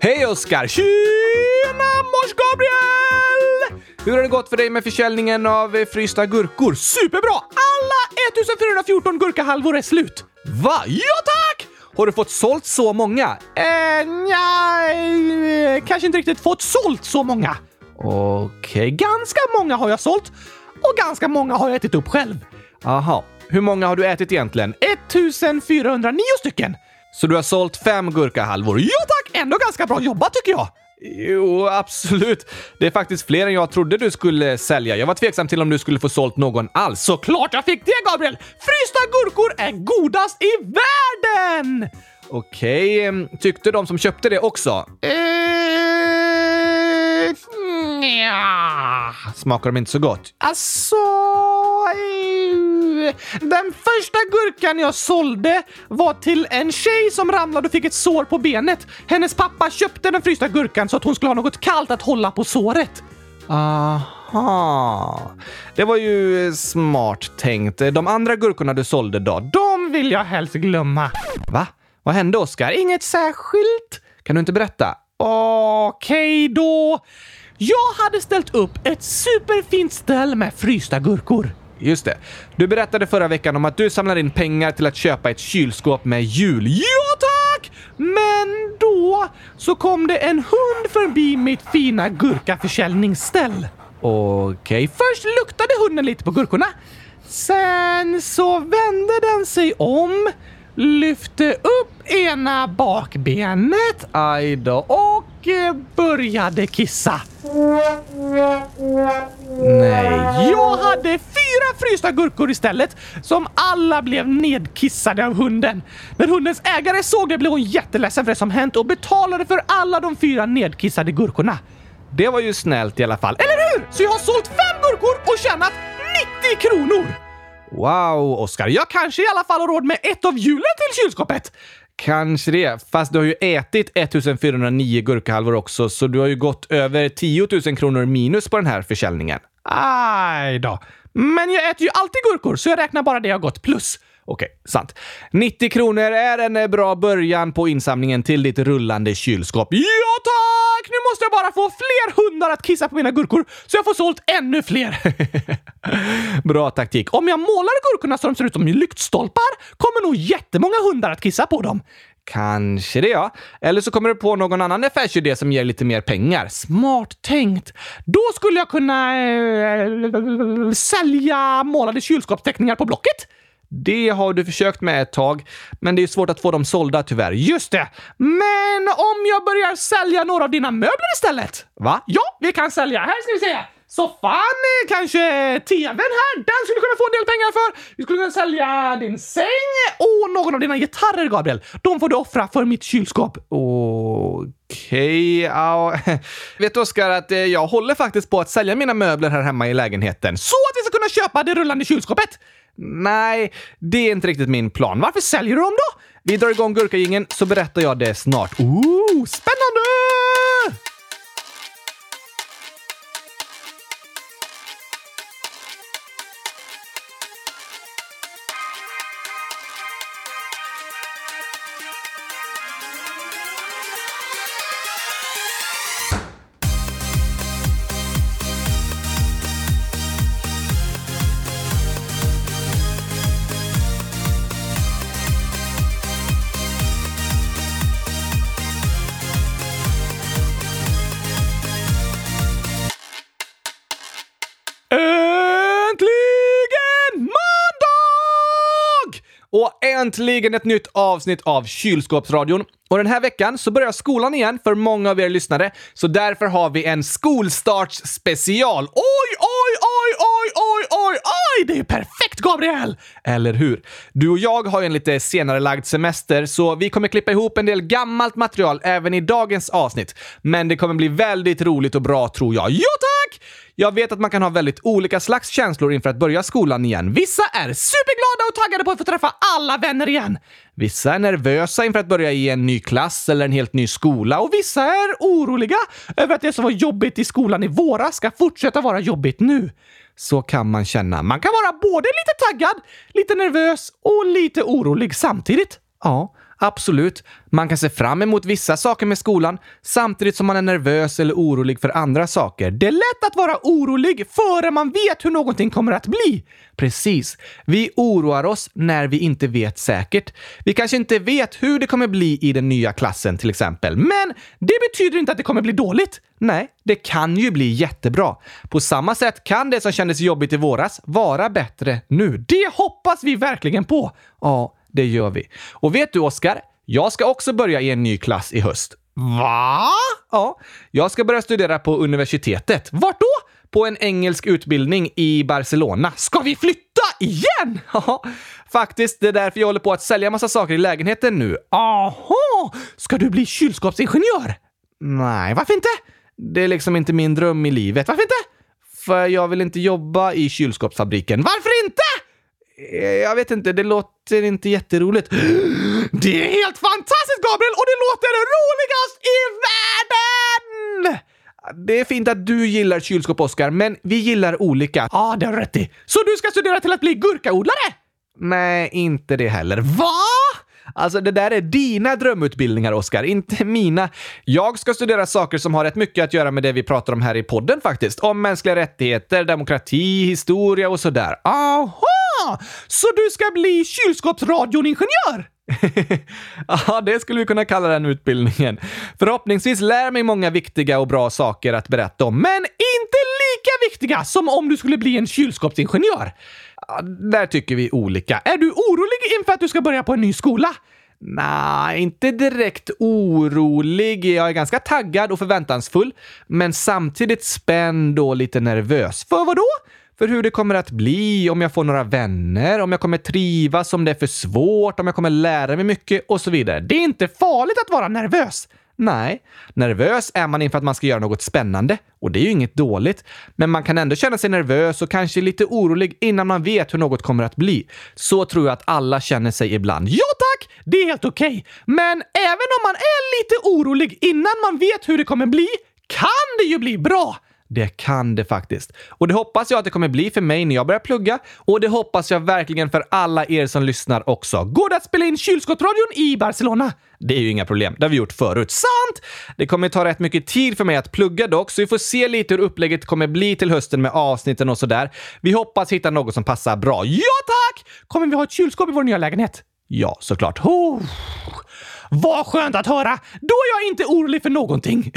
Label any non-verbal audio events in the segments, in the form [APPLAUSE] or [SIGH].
Hej Oskar! Tjena mors Gabriel! Hur har det gått för dig med försäljningen av eh, frysta gurkor? Superbra! Alla 1414 gurkahalvor är slut. Va? Ja tack! Har du fått sålt så många? Eh, nja, eh, kanske inte riktigt fått sålt så många. Okej, ganska många har jag sålt och ganska många har jag ätit upp själv. Aha, hur många har du ätit egentligen? 1409 stycken! Så du har sålt fem gurkahalvor? Ja tack! Ändå ganska bra jobbat tycker jag! Jo, absolut. Det är faktiskt fler än jag trodde du skulle sälja. Jag var tveksam till om du skulle få sålt någon alls. Såklart jag fick det, Gabriel! Frysta gurkor är godast i världen! Okej, okay. tyckte de som köpte det också? Eh, ja. Smakar de inte så gott? Alltså... Den första gurkan jag sålde var till en tjej som ramlade och fick ett sår på benet. Hennes pappa köpte den frysta gurkan så att hon skulle ha något kallt att hålla på såret. Aha. Det var ju smart tänkt. De andra gurkorna du sålde då? De vill jag helst glömma. Va? Vad hände, Oskar? Inget särskilt. Kan du inte berätta? Okej okay, då. Jag hade ställt upp ett superfint ställ med frysta gurkor. Just det. Du berättade förra veckan om att du samlar in pengar till att köpa ett kylskåp med hjul. Ja tack! Men då så kom det en hund förbi mitt fina gurkaförsäljningsställ. Okej, okay. först luktade hunden lite på gurkorna. Sen så vände den sig om, lyfte upp ena bakbenet, aj då, och började kissa. Nej, jag hade fyra frysta gurkor istället som alla blev nedkissade av hunden. När hundens ägare såg det blev hon jätteledsen för det som hänt och betalade för alla de fyra nedkissade gurkorna. Det var ju snällt i alla fall, eller hur? Så jag har sålt fem gurkor och tjänat 90 kronor! Wow, Oskar. Jag kanske i alla fall har råd med ett av hjulen till kylskåpet. Kanske det, fast du har ju ätit 1409 gurkahalvor också, så du har ju gått över 10 000 kronor minus på den här försäljningen. Aj då. Men jag äter ju alltid gurkor, så jag räknar bara det jag gått plus. Okej, sant. 90 kronor är en eh, bra början på insamlingen till ditt rullande kylskåp. Ja tack! Nu måste jag bara få fler hundar att kissa på mina gurkor så jag får sålt ännu fler. [LAUGHS] bra taktik. Om jag målar gurkorna så de ser ut som lyktstolpar kommer nog jättemånga hundar att kissa på dem. Kanske det, ja. Eller så kommer du på någon annan affärsidé som ger lite mer pengar. Smart tänkt. Då skulle jag kunna äh, sälja målade kylskåpsteckningar på Blocket. Det har du försökt med ett tag, men det är svårt att få dem sålda tyvärr. Just det! Men om jag börjar sälja några av dina möbler istället? Va? Ja, vi kan sälja. Här ska vi se. Soffan, eh, kanske tvn här, den skulle du kunna få en del pengar för. Vi skulle kunna sälja din säng och någon av dina gitarrer, Gabriel. De får du offra för mitt kylskåp. Okej, okay, ja. [LAUGHS] Vet du Oskar att eh, jag håller faktiskt på att sälja mina möbler här hemma i lägenheten så kunna köpa det rullande kylskåpet. Nej, det är inte riktigt min plan. Varför säljer du dem då? Vi drar igång gurkagingen så berättar jag det snart. Ooh, spännande! Äntligen ett nytt avsnitt av Kylskåpsradion. Och den här veckan så börjar skolan igen för många av er lyssnare, så därför har vi en skolstartsspecial. Oj, oj, oj, oj, oj, oj, oj! Det är ju perfekt, Gabriel! Eller hur? Du och jag har ju en lite senare lagd semester, så vi kommer klippa ihop en del gammalt material även i dagens avsnitt. Men det kommer bli väldigt roligt och bra, tror jag. Ja, tack! Jag vet att man kan ha väldigt olika slags känslor inför att börja skolan igen. Vissa är superglada och taggade på att få träffa alla vänner igen. Vissa är nervösa inför att börja i en ny klass eller en helt ny skola och vissa är oroliga över att det som var jobbigt i skolan i våras ska fortsätta vara jobbigt nu. Så kan man känna. Man kan vara både lite taggad, lite nervös och lite orolig samtidigt. Ja, Absolut, man kan se fram emot vissa saker med skolan samtidigt som man är nervös eller orolig för andra saker. Det är lätt att vara orolig före man vet hur någonting kommer att bli. Precis. Vi oroar oss när vi inte vet säkert. Vi kanske inte vet hur det kommer bli i den nya klassen till exempel. Men det betyder inte att det kommer bli dåligt. Nej, det kan ju bli jättebra. På samma sätt kan det som kändes jobbigt i våras vara bättre nu. Det hoppas vi verkligen på! Ja, det gör vi. Och vet du, Oskar? Jag ska också börja i en ny klass i höst. Va? Ja, jag ska börja studera på universitetet. Vart då? På en engelsk utbildning i Barcelona. Ska vi flytta igen? [LAUGHS] Ja, faktiskt. Det är därför jag håller på att sälja massa saker i lägenheten nu. Aha! Ska du bli kylskåpsingenjör? Nej, varför inte? Det är liksom inte min dröm i livet. Varför inte? För jag vill inte jobba i kylskåpsfabriken. Varför? Eh, jag vet inte, det låter inte jätteroligt. [GASPS] Det är helt fantastiskt, Gabriel! Och det låter roligast i världen! Det är fint att du gillar kylskåp, Oskar, men vi gillar olika. Ja, ah, det har du rätt i. Så du ska studera till att bli gurkaodlare? Nej, inte det heller. Va? Alltså, det där är dina drömutbildningar, Oskar, inte mina. Jag ska studera saker som har rätt mycket att göra med det vi pratar om här i podden faktiskt. Om mänskliga rättigheter, demokrati, historia och sådär. Aha! Så du ska bli kylskåpsradioningenjör? [LAUGHS] ja, det skulle vi kunna kalla den utbildningen. Förhoppningsvis lär mig många viktiga och bra saker att berätta om, men inte lika viktiga som om du skulle bli en kylskåpsingenjör. Där tycker vi olika. Är du orolig inför att du ska börja på en ny skola? Nej, inte direkt orolig. Jag är ganska taggad och förväntansfull, men samtidigt spänd och lite nervös. För vad då? För hur det kommer att bli, om jag får några vänner, om jag kommer trivas, om det är för svårt, om jag kommer lära mig mycket och så vidare. Det är inte farligt att vara nervös. Nej, nervös är man inför att man ska göra något spännande och det är ju inget dåligt. Men man kan ändå känna sig nervös och kanske lite orolig innan man vet hur något kommer att bli. Så tror jag att alla känner sig ibland. Ja tack! Det är helt okej. Okay. Men även om man är lite orolig innan man vet hur det kommer bli, kan det ju bli bra! Det kan det faktiskt. Och det hoppas jag att det kommer bli för mig när jag börjar plugga. Och det hoppas jag verkligen för alla er som lyssnar också. Går det att spela in kylskåpsradion i Barcelona? Det är ju inga problem. Det har vi gjort förut. Sant! Det kommer ta rätt mycket tid för mig att plugga dock, så vi får se lite hur upplägget kommer bli till hösten med avsnitten och sådär. Vi hoppas hitta något som passar bra. Ja tack! Kommer vi ha ett kylskåp i vår nya lägenhet? Ja, såklart. Oh. Vad skönt att höra! Då är jag inte orolig för någonting.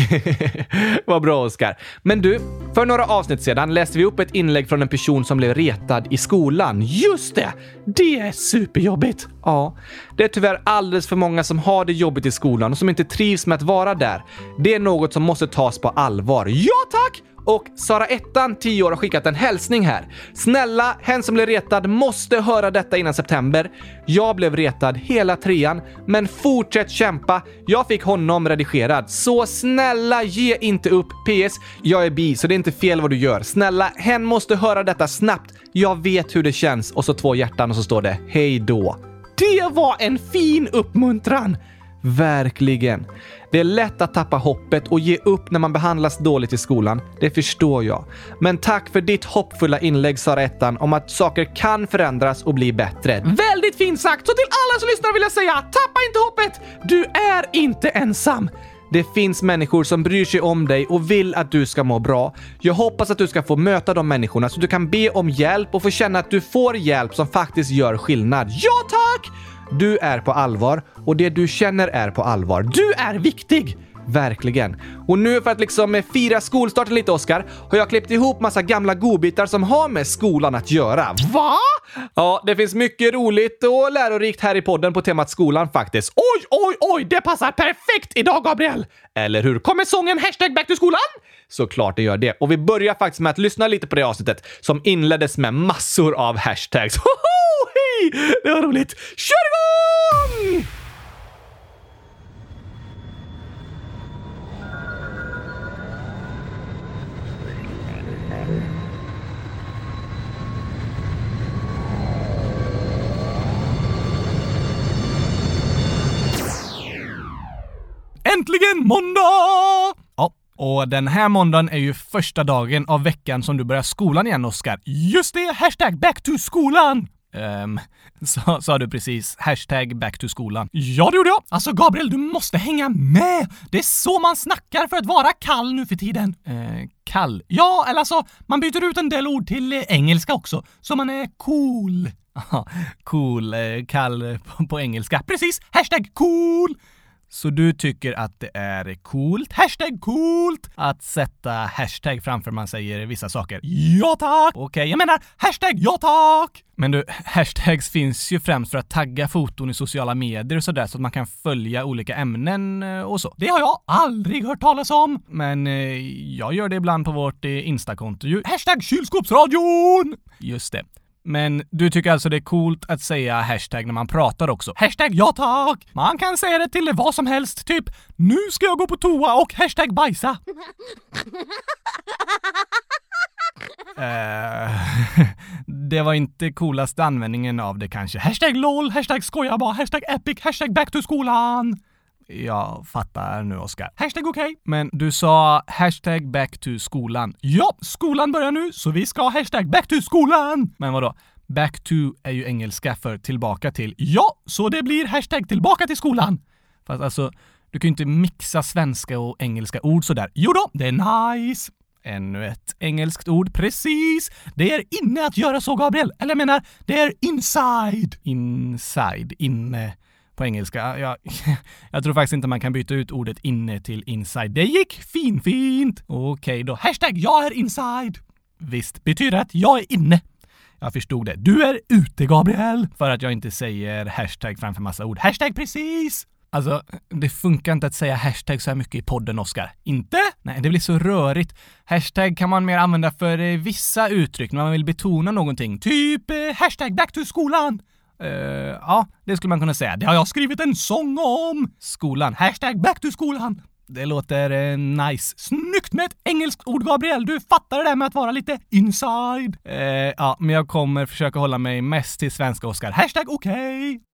[LAUGHS] Vad bra, Oskar. Men du, för några avsnitt sedan läste vi upp ett inlägg från en person som blev retad i skolan. Just det! Det är superjobbigt. Ja, det är tyvärr alldeles för många som har det jobbigt i skolan och som inte trivs med att vara där. Det är något som måste tas på allvar. Ja, tack! Och Sara Ettan, 10 år, har skickat en hälsning här. Snälla, hen som blev retad måste höra detta innan september. Jag blev retad hela trean, men fortsätt kämpa. Jag fick honom redigerad. Så snälla, ge inte upp. PS. Jag är bi, så det är inte fel vad du gör. Snälla, hen måste höra detta snabbt. Jag vet hur det känns. Och så två hjärtan och så står det hej då. Det var en fin uppmuntran! Verkligen. Det är lätt att tappa hoppet och ge upp när man behandlas dåligt i skolan. Det förstår jag. Men tack för ditt hoppfulla inlägg, Sara Ettan, om att saker kan förändras och bli bättre. Väldigt fint sagt! Så till alla som lyssnar vill jag säga, tappa inte hoppet! Du är inte ensam. Det finns människor som bryr sig om dig och vill att du ska må bra. Jag hoppas att du ska få möta de människorna så du kan be om hjälp och få känna att du får hjälp som faktiskt gör skillnad. Ja, tack! Du är på allvar och det du känner är på allvar. Du är viktig! Verkligen. Och nu för att liksom eh, fira skolstarten lite, Oskar, har jag klippt ihop massa gamla godbitar som har med skolan att göra. Va? Ja, det finns mycket roligt och lärorikt här i podden på temat skolan faktiskt. Oj, oj, oj! Det passar perfekt idag, Gabriel! Eller hur? Kommer sången hashtag back to skolan? Såklart det gör det. Och vi börjar faktiskt med att lyssna lite på det avsnittet som inleddes med massor av hashtags. [LAUGHS] Hoho! Hej! Det var roligt. Kör igång! Äntligen måndag! Och den här måndagen är ju första dagen av veckan som du börjar skolan igen, Oskar. Just det! Hashtag back to skolan! Ehm, [LAUGHS] um, sa, sa du precis hashtag back to skolan? Ja, det gjorde jag! Alltså Gabriel, du måste hänga med! Det är så man snackar för att vara kall nu för tiden. Eh, kall? Ja, eller alltså, man byter ut en del ord till eh, engelska också, så man är cool. [LAUGHS] cool, eh, kall eh, på, på engelska. Precis! Hashtag cool! Så du tycker att det är coolt, hashtag coolt, att sätta hashtag framför man säger vissa saker? Ja tack! Okej, okay, jag menar hashtag ja tack! Men du, [LAUGHS] hashtags finns ju främst för att tagga foton i sociala medier och sådär så att man kan följa olika ämnen eh, och så. Det har jag aldrig hört talas om! Men eh, jag gör det ibland på vårt eh, Instakonto ju. Hashtag kylskåpsradion! Just det. Men du tycker alltså det är coolt att säga hashtag när man pratar också? Hashtag ja tack! Man kan säga det till vad som helst, typ nu ska jag gå på toa och hashtag bajsa. Uh, [LAUGHS] [LAUGHS] det var inte coolaste användningen av det kanske. Hashtag LOL, hashtag skoja bara, hashtag epic, hashtag back to skolan. Jag fattar nu, Oskar. Hashtag okej. Okay. Men du sa hashtag back to skolan. Ja, skolan börjar nu, så vi ska ha hashtag back to skolan. Men vadå? Back to är ju engelska för tillbaka till. Ja, så det blir hashtag tillbaka till skolan. Fast alltså, du kan ju inte mixa svenska och engelska ord sådär. Jo då, det är nice. Ännu ett engelskt ord. Precis! Det är inne att göra så, Gabriel. Eller jag menar, det är inside. Inside. Inne på engelska. Jag, [LAUGHS] jag tror faktiskt inte man kan byta ut ordet inne till inside. Det gick fin fint! Okej okay, då. Hashtag jag är inside. Visst betyder att jag är inne. Jag förstod det. Du är ute, Gabriel! För att jag inte säger hashtag framför massa ord. Hashtag precis! Alltså, det funkar inte att säga hashtag så här mycket i podden, Oskar. Inte? Nej, det blir så rörigt. Hashtag kan man mer använda för eh, vissa uttryck när man vill betona någonting. Typ eh, hashtag back to skolan. Uh, ja, det skulle man kunna säga. Det har jag skrivit en sång om! Skolan. Hashtag back to skolan. Det låter uh, nice. Snyggt med ett engelskt ord, Gabriel! Du fattar det där med att vara lite inside. Uh, ja, men jag kommer försöka hålla mig mest till svenska, Oskar. Hashtag okej! Okay.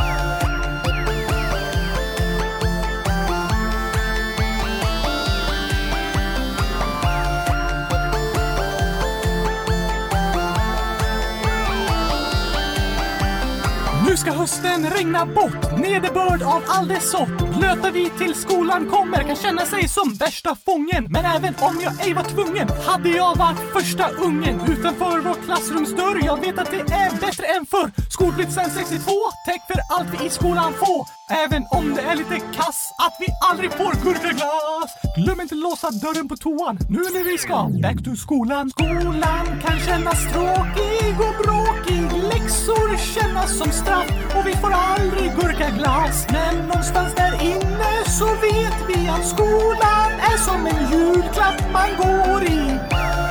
hösten regnar bort, nederbörd av all dess sort. Blöta vi till skolan kommer kan känna sig som värsta fången. Men även om jag ej var tvungen hade jag varit första ungen utanför vår klassrumsdörr. Jag vet att det är bättre än förr. Skolplikt sen 62, täck för allt vi i skolan får. Även om det är lite kass att vi aldrig får gurkaglass. Glöm inte låsa dörren på toan nu när vi ska back to skolan. Skolan kan kännas tråkig och bråkig. Läxor kännas som straff och vi får aldrig gurkaglass. Men någonstans där inne så vet vi att skolan är som en julklapp man går i.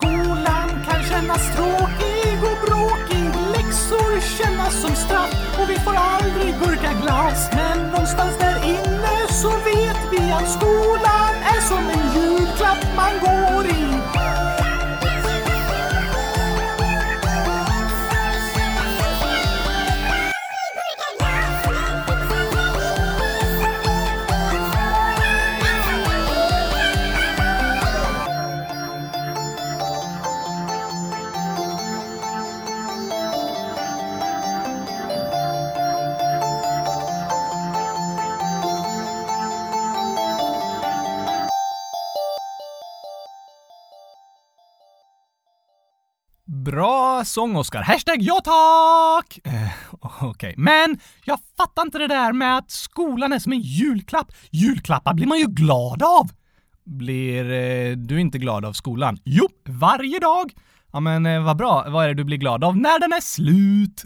Skolan kan kännas tråkig och bråkig. Läxor kännas som straff och vi får aldrig burka glas. Men någonstans där inne så vet vi att skolan är som en julklapp man går i. Sång, Oskar. Hashtag ja tack! Eh, Okej, men jag fattar inte det där med att skolan är som en julklapp. Julklappar blir man ju glad av. Blir eh, du inte glad av skolan? Jo, varje dag. Ja, men eh, vad bra. Vad är det du blir glad av när den är slut?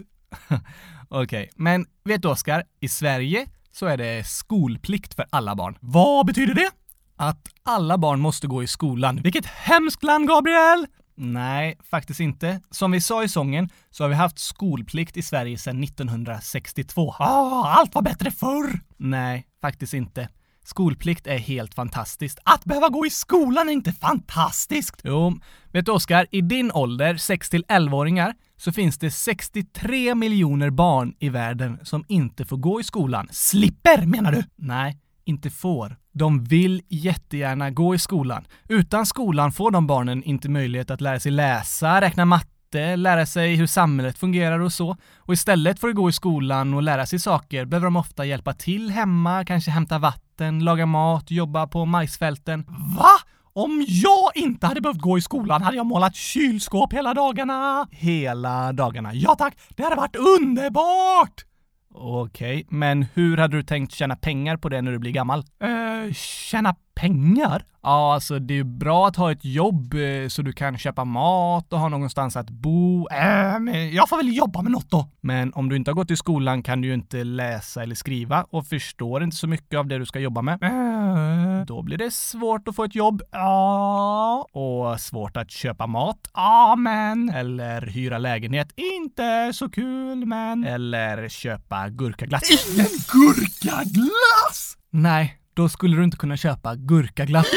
[LAUGHS] Okej, men vet du Oskar? I Sverige så är det skolplikt för alla barn. Vad betyder det? Att alla barn måste gå i skolan. Vilket hemskt land, Gabriel! Nej, faktiskt inte. Som vi sa i sången så har vi haft skolplikt i Sverige sedan 1962. Ah, allt var bättre förr! Nej, faktiskt inte. Skolplikt är helt fantastiskt. Att behöva gå i skolan är inte fantastiskt! Jo, vet du Oskar, i din ålder, 6 till 11-åringar, så finns det 63 miljoner barn i världen som inte får gå i skolan. Slipper menar du? Nej, inte får. De vill jättegärna gå i skolan. Utan skolan får de barnen inte möjlighet att lära sig läsa, räkna matte, lära sig hur samhället fungerar och så. Och istället för att gå i skolan och lära sig saker behöver de ofta hjälpa till hemma, kanske hämta vatten, laga mat, jobba på majsfälten. Va? Om jag inte hade behövt gå i skolan hade jag målat kylskåp hela dagarna. Hela dagarna. Ja tack, det hade varit underbart! Okej, men hur hade du tänkt tjäna pengar på det när du blir gammal? Eh, tjäna pengar? Ja, alltså det är bra att ha ett jobb eh, så du kan köpa mat och ha någonstans att bo. Eh, men jag får väl jobba med något då. Men om du inte har gått i skolan kan du ju inte läsa eller skriva och förstår inte så mycket av det du ska jobba med. Eh, då blir det svårt att få ett jobb. Ja. Och svårt att köpa mat. Ja, men. Eller hyra lägenhet. Inte så kul, men. Eller köpa gurkaglass. Ingen gurkaglass! Nej, då skulle du inte kunna köpa gurkaglass.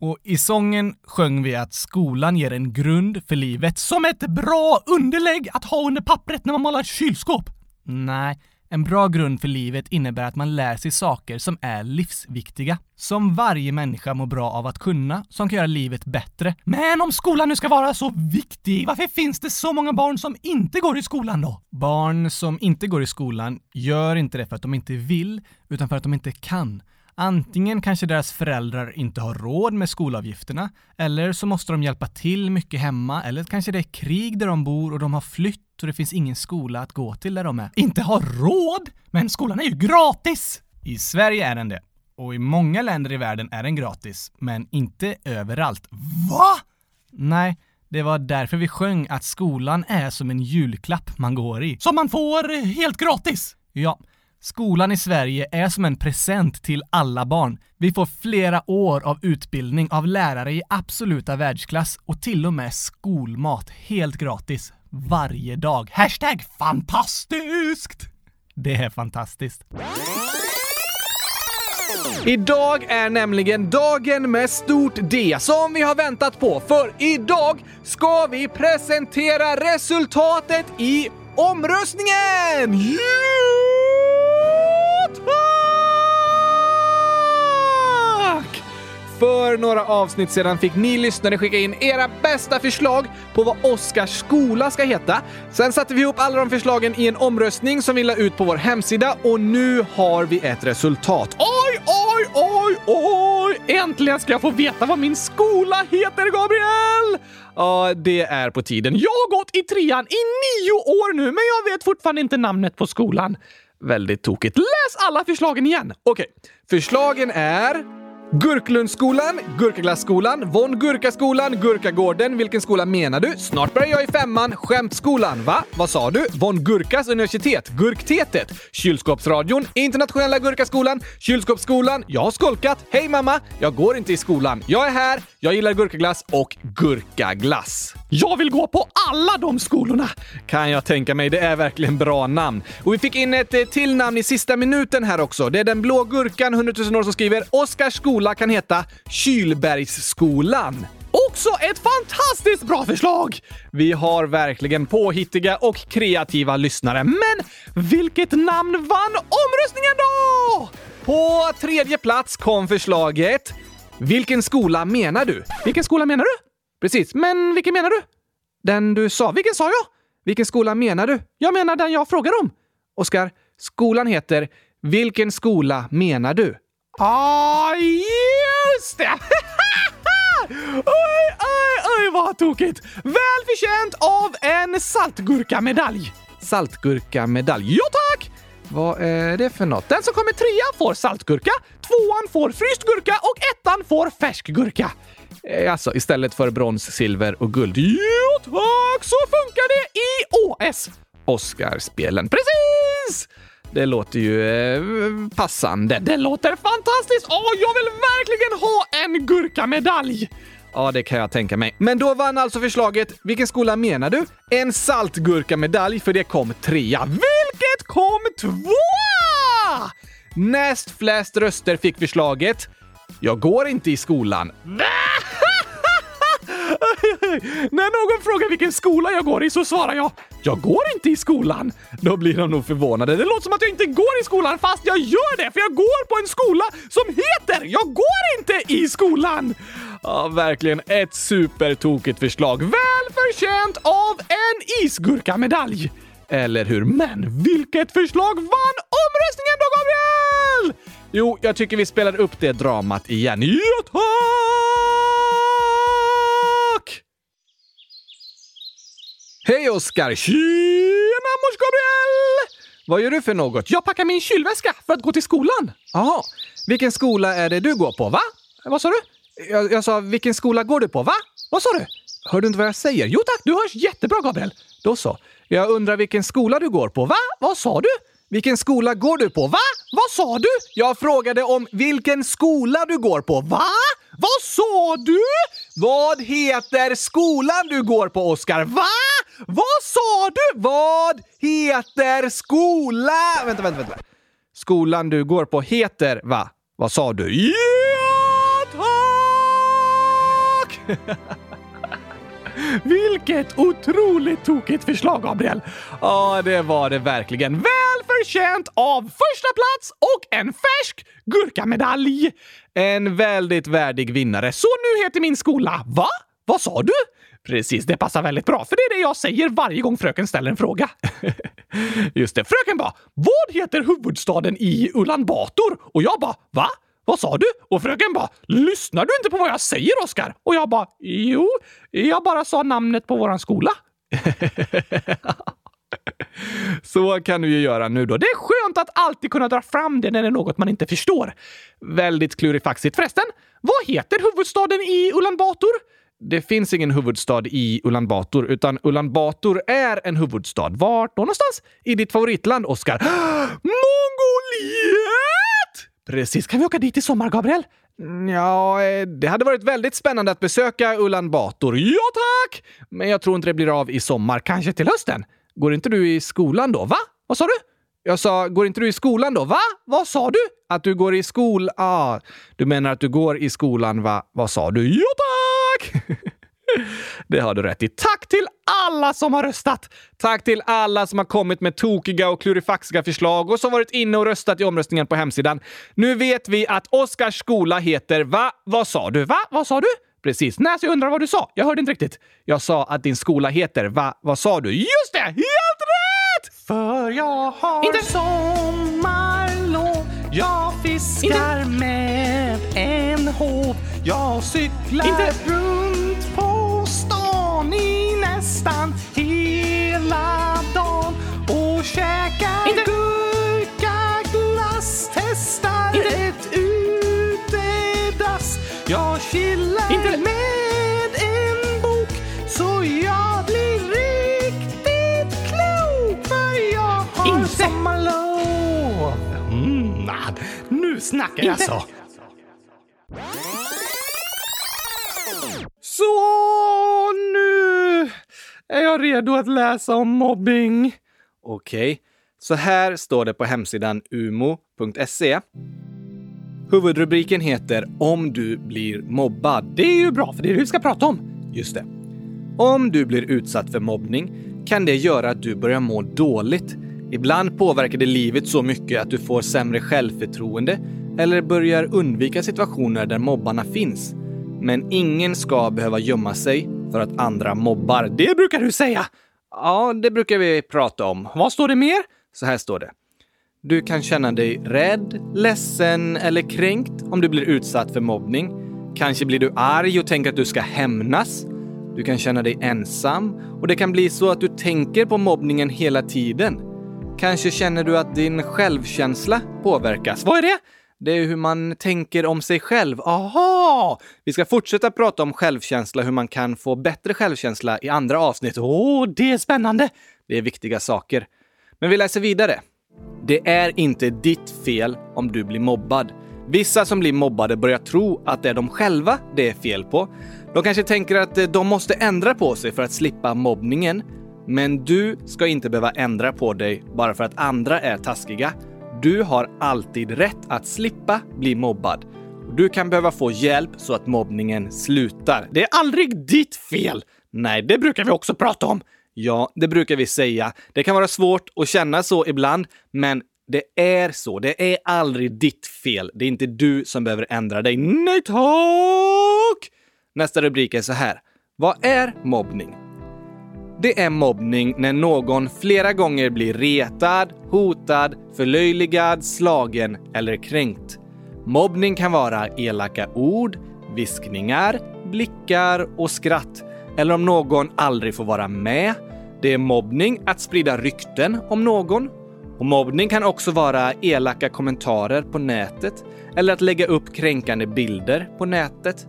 Och i sången sjöng vi att skolan ger en grund för livet som ett bra underlägg att ha under pappret när man målar kylskåp. Nej, en bra grund för livet innebär att man lär sig saker som är livsviktiga. Som varje människa mår bra av att kunna, som kan göra livet bättre. Men om skolan nu ska vara så viktig, varför finns det så många barn som inte går i skolan då? Barn som inte går i skolan gör inte det för att de inte vill, utan för att de inte kan. Antingen kanske deras föräldrar inte har råd med skolavgifterna, eller så måste de hjälpa till mycket hemma, eller kanske det är krig där de bor och de har flytt och det finns ingen skola att gå till där de är. Inte har råd? Men skolan är ju gratis! I Sverige är den det. Och i många länder i världen är den gratis, men inte överallt. Va? Nej, det var därför vi sjöng att skolan är som en julklapp man går i. Som man får helt gratis? Ja. Skolan i Sverige är som en present till alla barn. Vi får flera år av utbildning av lärare i absoluta världsklass och till och med skolmat helt gratis. Varje dag. Hashtag fantastiskt! Det är fantastiskt. Idag är nämligen dagen med stort D som vi har väntat på, för idag ska vi presentera resultatet i omröstningen! Ja, För några avsnitt sedan fick ni lyssnare skicka in era bästa förslag på vad Oskars skola ska heta. Sen satte vi ihop alla de förslagen i en omröstning som vi la ut på vår hemsida och nu har vi ett resultat. Oj, oj, oj, oj! Äntligen ska jag få veta vad min skola heter, Gabriel! Ja, det är på tiden. Jag har gått i trean i nio år nu, men jag vet fortfarande inte namnet på skolan. Väldigt tokigt. Läs alla förslagen igen! Okej, förslagen är Gurklundsskolan, Gurkaglasskolan, Von Gurkaskolan, Gurkagården. Vilken skola menar du? Snart börjar jag i femman. Skämtskolan. Va? Vad sa du? Von Gurkas universitet, Gurktetet, Kylskåpsradion, Internationella Gurkaskolan, Kylskåpsskolan. Jag har skolkat. Hej mamma! Jag går inte i skolan. Jag är här, jag gillar gurkaglass och gurkaglass. Jag vill gå på alla de skolorna! Kan jag tänka mig. Det är verkligen bra namn. Och vi fick in ett eh, till namn i sista minuten här också. Det är den blå gurkan, 100 000 år, som skriver Oskars skola kan heta Kylbergsskolan. Också ett fantastiskt bra förslag! Vi har verkligen påhittiga och kreativa lyssnare. Men vilket namn vann omröstningen då? På tredje plats kom förslaget Vilken skola menar du? Vilken skola menar du? Precis, Men vilken menar du? den du sa. Vilken sa jag? Vilken skola menar du? Jag menar den jag frågar om. Oskar, skolan heter Vilken skola menar du? Ah, just det! [LAUGHS] Oj, oj, oj vad tokigt! Välförtjänt av en saltgurkamedalj. Saltgurkamedalj. Ja tack! Vad är det för något? Den som kommer trea får saltgurka, tvåan får fryst gurka och ettan får färsk gurka. Eh, alltså istället för brons, silver och guld. Jo tack, så funkar det i OS. Oscarspelen. Precis! Det låter ju eh, passande. Det låter fantastiskt! Åh, jag vill verkligen ha en gurkamedalj! Ja, det kan jag tänka mig. Men då vann alltså förslaget. Vilken skola menar du? En saltgurkamedalj, för det kom trea. Vilket kom tvåa! Näst flest röster fick förslaget. Jag går inte i skolan. När någon frågar vilken skola jag går i så svarar jag “Jag går inte i skolan”. Då blir de nog förvånade. Det låter som att jag inte går i skolan fast jag gör det för jag går på en skola som heter “Jag går inte i skolan”. Ja, verkligen ett supertokigt förslag. Välförtjänt av en isgurkamedalj. Eller hur? Men vilket förslag vann omröstningen då, Gabriel? Jo, jag tycker vi spelar upp det dramat igen. Ja, tack! Hej Oskar! Tjena, mors Gabriel! Vad gör du för något? Jag packar min kylväska för att gå till skolan. Jaha, vilken skola är det du går på, va? Vad sa du? Jag, jag sa, vilken skola går du på, va? Vad sa du? Hör du inte vad jag säger? Jo tack, du hörs jättebra Gabriel. Då så. Jag undrar vilken skola du går på, va? Vad sa du? Vilken skola går du på, va? Vad sa du? Jag frågade om vilken skola du går på, va? Vad sa du? Vad heter skolan du går på, Oskar? Va? Vad sa du? Vad heter skola? Vänta, vänta, vänta. Skolan du går på heter, va? Vad sa du? Ja, tack! [LAUGHS] Vilket otroligt tokigt förslag, Gabriel! Ja, det var det verkligen. Välförtjänt av första plats och en färsk gurkamedalj! En väldigt värdig vinnare. Så nu heter min skola... Va? Vad sa du? Precis, det passar väldigt bra, för det är det jag säger varje gång fröken ställer en fråga. [LAUGHS] Just det, fröken bara “Vad heter huvudstaden i Ulan Bator?” och jag bara “Va? Vad sa du?” och fröken bara “Lyssnar du inte på vad jag säger, Oskar?” och jag bara “Jo, jag bara sa namnet på våran skola.” [LAUGHS] Så kan du ju göra nu då. Det är skönt att alltid kunna dra fram det när det är något man inte förstår. Väldigt klurifaxigt. Förresten, vad heter huvudstaden i Ulan Bator? Det finns ingen huvudstad i Ulan Bator, utan Ulan Bator är en huvudstad. Vart då någonstans? I ditt favoritland, Oskar. [GASPS] Mongoliet! Precis. Kan vi åka dit i sommar, Gabriel? Ja, eh, det hade varit väldigt spännande att besöka Ulan Bator. Ja, tack! Men jag tror inte det blir av i sommar. Kanske till hösten? Går inte du i skolan då? Va? Vad sa du? Jag sa, går inte du i skolan då? Va? Vad sa du? Att du går i skol... Ah, du menar att du går i skolan, va? Vad sa du? Ja, tack! [LAUGHS] Det har du rätt i. Tack till alla som har röstat! Tack till alla som har kommit med tokiga och klurifaxiga förslag och som varit inne och röstat i omröstningen på hemsidan. Nu vet vi att Oskars skola heter va? Vad sa du? Va? Vad sa du? Precis. Nej, så jag undrar vad du sa. Jag hörde inte riktigt. Jag sa att din skola heter va? Vad sa du? Just det! Helt rätt! För jag har Inte- sommarlov Jag fiskar med en håv Jag cyklar Inte- runt på stan i nästan Inte- med en bok så jag blir riktigt klok för jag har Inte- sommarlov. Mm, ah, nu snackar jag så. Så nu är jag redo att läsa om mobbing. Okej, så här står det på hemsidan umo.se. Huvudrubriken heter “Om du blir mobbad”. Det är ju bra, för det är det vi ska prata om. Just det. Om du blir utsatt för mobbning kan det göra att du börjar må dåligt. Ibland påverkar det livet så mycket att du får sämre självförtroende eller börjar undvika situationer där mobbarna finns. Men ingen ska behöva gömma sig för att andra mobbar. Det brukar du säga. Ja, det brukar vi prata om. Vad står det mer? Så här står det. Du kan känna dig rädd, ledsen eller kränkt om du blir utsatt för mobbning. Kanske blir du arg och tänker att du ska hämnas. Du kan känna dig ensam och det kan bli så att du tänker på mobbningen hela tiden. Kanske känner du att din självkänsla påverkas. Vad är det? Det är hur man tänker om sig själv. Aha! Vi ska fortsätta prata om självkänsla, hur man kan få bättre självkänsla i andra avsnitt. Åh, oh, det är spännande! Det är viktiga saker. Men vi läser vidare. Det är inte ditt fel om du blir mobbad. Vissa som blir mobbade börjar tro att det är de själva det är fel på. De kanske tänker att eh, de måste ändra på sig för att slippa mobbningen. Men du ska inte behöva ändra på dig bara för att andra är taskiga. Du har alltid rätt att slippa bli mobbad. Du kan behöva få hjälp så att mobbningen slutar. Det är aldrig ditt fel! Nej, det brukar vi också prata om. Ja, det brukar vi säga. Det kan vara svårt att känna så ibland, men det är så. Det är aldrig ditt fel. Det är inte du som behöver ändra dig. Nej tack! Nästa rubrik är så här. Vad är mobbning? Det är mobbning när någon flera gånger blir retad, hotad, förlöjligad, slagen eller kränkt. Mobbning kan vara elaka ord, viskningar, blickar och skratt. Eller om någon aldrig får vara med. Det är mobbning att sprida rykten om någon. Och mobbning kan också vara elaka kommentarer på nätet eller att lägga upp kränkande bilder på nätet.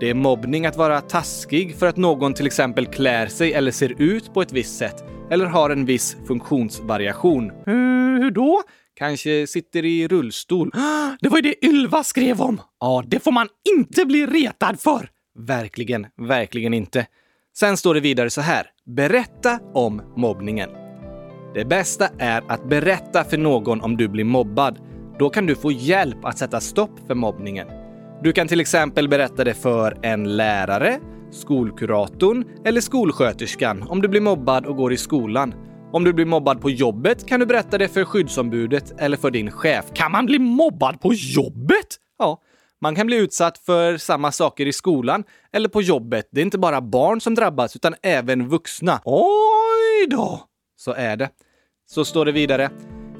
Det är mobbning att vara taskig för att någon till exempel klär sig eller ser ut på ett visst sätt eller har en viss funktionsvariation. Hur då? Kanske sitter i rullstol. [GASPS] Det var ju det Ylva skrev om! Ja, det får man inte bli retad för! Verkligen, verkligen inte. Sen står det vidare så här. Berätta om mobbningen. Det bästa är att berätta för någon om du blir mobbad. Då kan du få hjälp att sätta stopp för mobbningen. Du kan till exempel berätta det för en lärare, skolkuratorn eller skolsköterskan om du blir mobbad och går i skolan. Om du blir mobbad på jobbet kan du berätta det för skyddsombudet eller för din chef. Kan man bli mobbad på jobbet? Ja, man kan bli utsatt för samma saker i skolan eller på jobbet. Det är inte bara barn som drabbas utan även vuxna. Oj då! Så är det. Så står det vidare.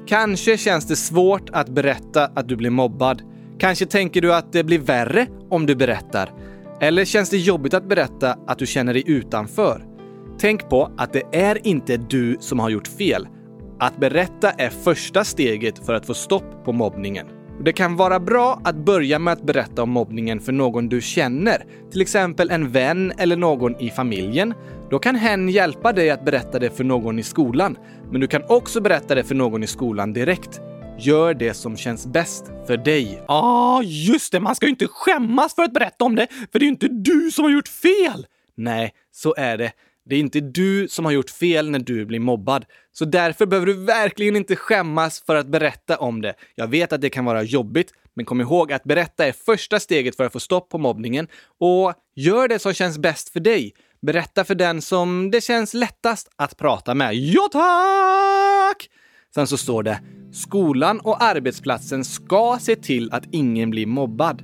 Kanske känns det svårt att berätta att du blir mobbad. Kanske tänker du att det blir värre om du berättar. Eller känns det jobbigt att berätta att du känner dig utanför? Tänk på att det är inte du som har gjort fel. Att berätta är första steget för att få stopp på mobbningen. Det kan vara bra att börja med att berätta om mobbningen för någon du känner, till exempel en vän eller någon i familjen. Då kan hen hjälpa dig att berätta det för någon i skolan, men du kan också berätta det för någon i skolan direkt. Gör det som känns bäst för dig. Ja, ah, just det! Man ska ju inte skämmas för att berätta om det, för det är ju inte du som har gjort fel! Nej, så är det. Det är inte du som har gjort fel när du blir mobbad. Så därför behöver du verkligen inte skämmas för att berätta om det. Jag vet att det kan vara jobbigt, men kom ihåg att berätta är första steget för att få stopp på mobbningen. Och gör det som känns bäst för dig. Berätta för den som det känns lättast att prata med. Ja, tack! Sen så står det Skolan och arbetsplatsen ska se till att ingen blir mobbad.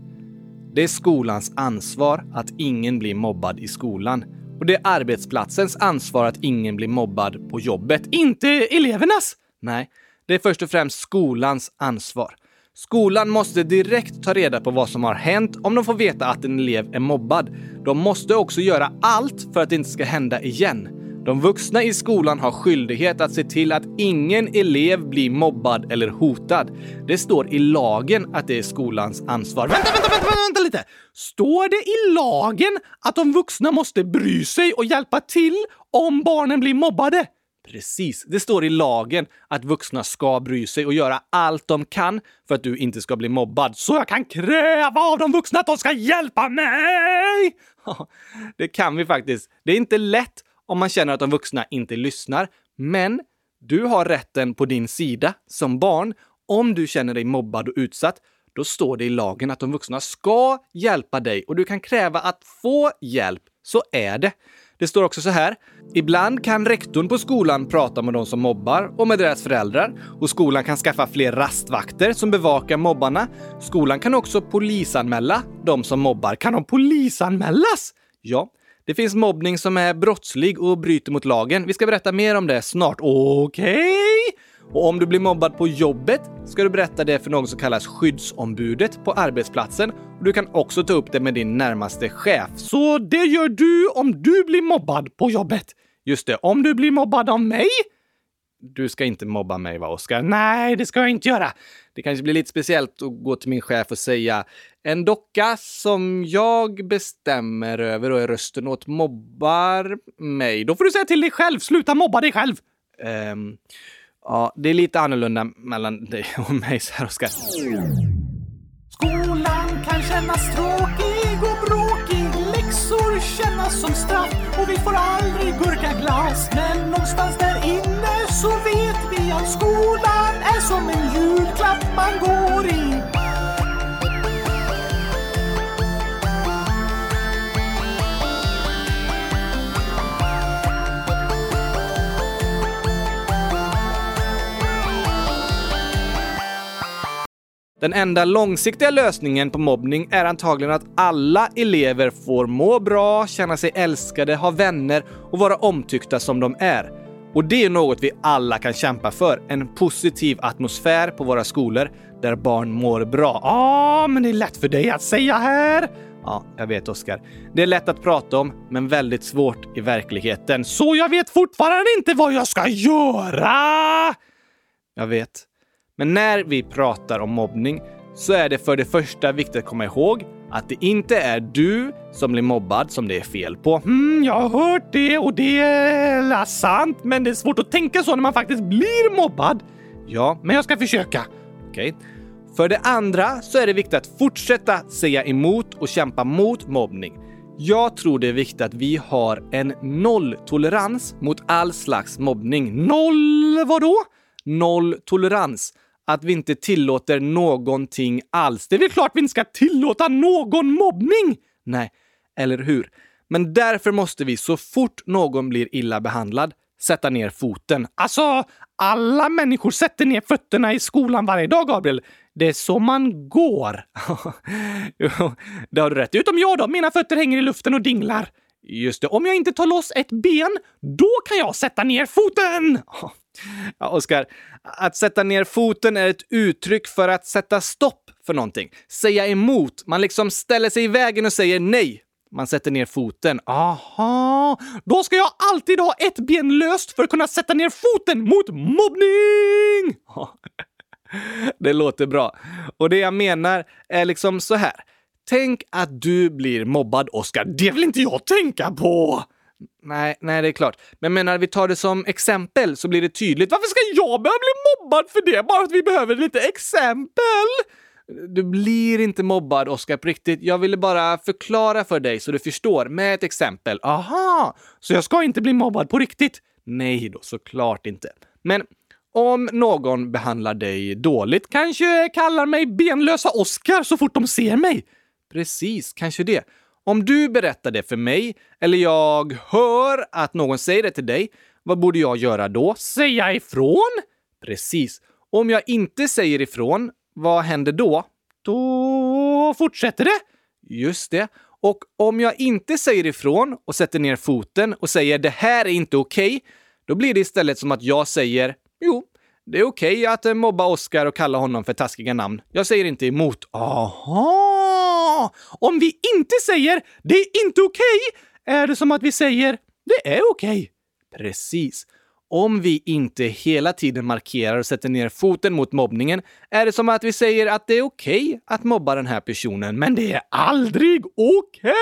Det är skolans ansvar att ingen blir mobbad i skolan. Och det är arbetsplatsens ansvar att ingen blir mobbad på jobbet, inte elevernas! Nej, det är först och främst skolans ansvar. Skolan måste direkt ta reda på vad som har hänt om de får veta att en elev är mobbad. De måste också göra allt för att det inte ska hända igen. De vuxna i skolan har skyldighet att se till att ingen elev blir mobbad eller hotad. Det står i lagen att det är skolans ansvar. Vänta, vänta, vänta, vänta lite! Står det i lagen att de vuxna måste bry sig och hjälpa till om barnen blir mobbade? Precis, det står i lagen att vuxna ska bry sig och göra allt de kan för att du inte ska bli mobbad. Så jag kan kräva av de vuxna att de ska hjälpa mig! [LAUGHS] Det kan vi faktiskt. Det är inte lätt om man känner att de vuxna inte lyssnar. Men du har rätten på din sida som barn. Om du känner dig mobbad och utsatt, då står det i lagen att de vuxna ska hjälpa dig och du kan kräva att få hjälp. Så är det. Det står också så här. Ibland kan rektorn på skolan prata med de som mobbar och med deras föräldrar och skolan kan skaffa fler rastvakter som bevakar mobbarna. Skolan kan också polisanmäla de som mobbar. Kan de polisanmälas? Ja, det finns mobbning som är brottslig och bryter mot lagen. Vi ska berätta mer om det snart. Okej? Okay. Och om du blir mobbad på jobbet ska du berätta det för något som kallas skyddsombudet på arbetsplatsen. Och du kan också ta upp det med din närmaste chef. Så det gör du om du blir mobbad på jobbet? Just det, Om du blir mobbad av mig? du ska inte mobba mig va, Oskar? Nej, det ska jag inte göra. Det kanske blir lite speciellt att gå till min chef och säga en docka som jag bestämmer över och är rösten åt mobbar mig. Då får du säga till dig själv, sluta mobba dig själv. Um, ja, det är lite annorlunda mellan dig [LAUGHS] och mig så här, Oskar. Skolan kan kännas tråkig och bråkig. Läxor kännas som straff och vi får aldrig gurkaglass. Men någonstans där inne så vet vi att skolan är som en julklapp man går i. Den enda långsiktiga lösningen på mobbning är antagligen att alla elever får må bra, känna sig älskade, ha vänner och vara omtyckta som de är. Och det är något vi alla kan kämpa för. En positiv atmosfär på våra skolor där barn mår bra. Ja, men det är lätt för dig att säga här. Ja, jag vet Oskar. Det är lätt att prata om, men väldigt svårt i verkligheten. Så jag vet fortfarande inte vad jag ska göra! Jag vet. Men när vi pratar om mobbning så är det för det första viktigt att komma ihåg att det inte är du som blir mobbad som det är fel på. Mm, jag har hört det och det är sant, men det är svårt att tänka så när man faktiskt blir mobbad. Ja, Men jag ska försöka. okej. För det andra så är det viktigt att fortsätta säga emot och kämpa mot mobbning. Jag tror det är viktigt att vi har en nolltolerans mot all slags mobbning. Noll vadå? Nolltolerans. Att vi inte tillåter någonting alls. Det är väl klart vi inte ska tillåta någon mobbning! Nej, eller hur? Men därför måste vi så fort någon blir illa behandlad sätta ner foten. Alltså, alla människor sätter ner fötterna i skolan varje dag, Gabriel. Det är så man går. [LAUGHS] Jo, det har du rätt i. Utom jag då, mina fötter hänger i luften och dinglar. Just det. Om jag inte tar loss ett ben, då kan jag sätta ner foten! [LAUGHS] Ja, Oskar, att sätta ner foten är ett uttryck för att sätta stopp för någonting. Säga emot. Man liksom ställer sig i vägen och säger nej. Man sätter ner foten. Aha, då ska jag alltid ha ett ben löst för att kunna sätta ner foten mot mobbning! [LAUGHS] Det låter bra. Och det jag menar är liksom så här. Tänk att du blir mobbad, Oskar. Det vill inte jag tänka på! Nej, nej, det är klart. Men jag menar, vi tar det som exempel så blir det tydligt. Varför ska jag behöva bli mobbad för det? Bara för att vi behöver lite exempel? Du blir inte mobbad, Oskar, på riktigt. Jag ville bara förklara för dig så du förstår med ett exempel. Aha, så jag ska inte bli mobbad på riktigt? Nej då, såklart inte. Men om någon behandlar dig dåligt, Kanske kallar mig benlösa Oskar så fort de ser mig. precis, kanske det. Om du berättar det för mig, eller jag hör att någon säger det till dig, vad borde jag göra då? Säga ifrån? Precis. Om jag inte säger ifrån, vad händer då? Då fortsätter det. Just det. Och om jag inte säger ifrån och sätter ner foten och säger det här är inte okej, då blir det istället som att jag säger jo, det är okej att mobba Oscar och kalla honom för taskiga namn. Jag säger inte emot. Aha! Om vi inte säger det är inte okej, är det som att vi säger det är okej. Precis. Om vi inte hela tiden markerar och sätter ner foten mot mobbningen är det som att vi säger att det är okej att mobba den här personen, men det är aldrig okej!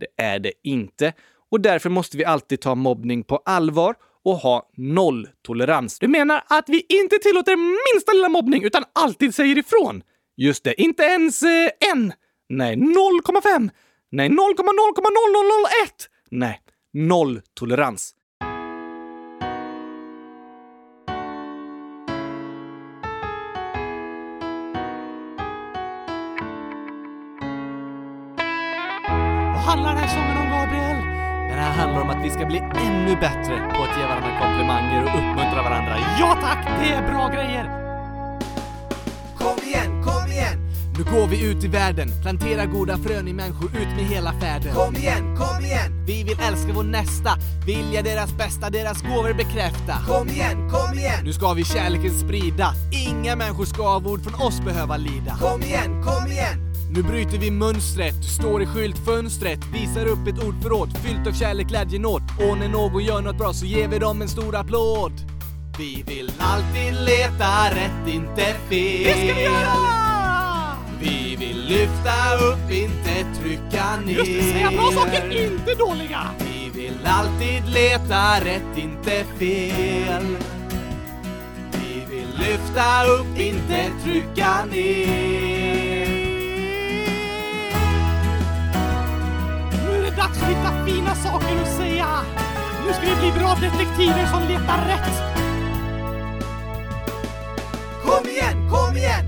Det är det inte. Och därför måste vi alltid ta mobbning på allvar och ha nolltolerans. Du menar att vi inte tillåter minsta lilla mobbning utan alltid säger ifrån? Just det, Inte ens eh, en? Nej, 0,5? Nej, 0,0,0001? nej, nolltolerans. Vad handlar den här sången om, Gabriel? Den här handlar om att vi ska bli ännu bättre på att ge varandra komplimanger och uppmuntra varandra. Ja tack, det är bra grejer! Kom igen, kom! Nu går vi ut i världen, plantera goda frön i människor ut med hela färden. Kom igen, kom igen! Vi vill älska vår nästa, vilja deras bästa, deras gåvor bekräfta. Kom igen, kom igen! Nu ska vi kärleken sprida, inga människor ska av ord från oss behöva lida. Kom igen, kom igen! Nu bryter vi mönstret, du står i skyltfönstret, visar upp ett ordförråd fyllt av kärlek, glädje, nåd. Och när någon gör något bra så ger vi dem en stor applåd. Vi vill alltid leta rätt, inte fel. Det ska vi göra! Lyfta upp, inte trycka ner. Just det, säga bra saker, inte dåliga! Vi vill alltid leta rätt, inte fel. Vi vill lyfta upp, inte trycka ner. Nu är det dags att hitta fina saker att säga. Nu ska vi bli bra detektiver som letar rätt.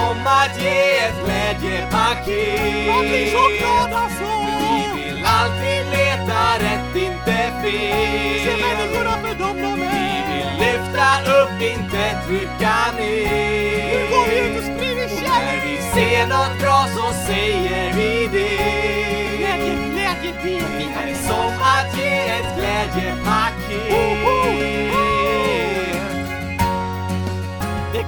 Som att ge ett glädjepaket. Så glad alltså! Vi vill alltid leta rätt, inte fel. Se människorna för dem de Vi vill lyfta upp, inte trycka ner. Nu går vi ut och sprider När kärlek! vi ser något bra så säger vi det. Glädje, glädje, det är som att ge ett glädjepaket. Det är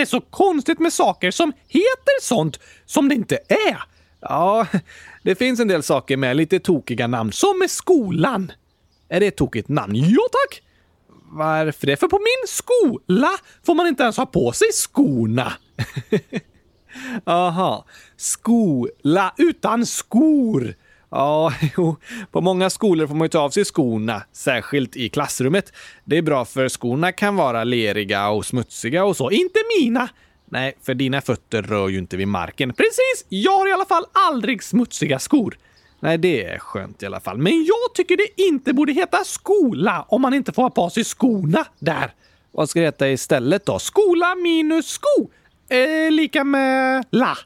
Det är så konstigt med saker som heter sånt som det inte är. Ja, det finns en del saker med lite tokiga namn. Som med skolan. Är det ett tokigt namn? Ja tack! Varför det? För på min skola får man inte ens ha på sig skorna. [LAUGHS] Aha, skola Utan skor. Ja, [LAUGHS] jo, på många skolor får man ju ta av sig skorna, särskilt i klassrummet. Det är bra för skorna kan vara leriga och smutsiga och så. Inte mina. Nej, för dina fötter rör ju inte vid marken. Precis, jag har i alla fall aldrig smutsiga skor. Nej, det är skönt i alla fall. Men jag tycker det inte borde heta skola om man inte får ha på sig skorna där. vad ska det heta istället då? Skola minus sko är lika med la.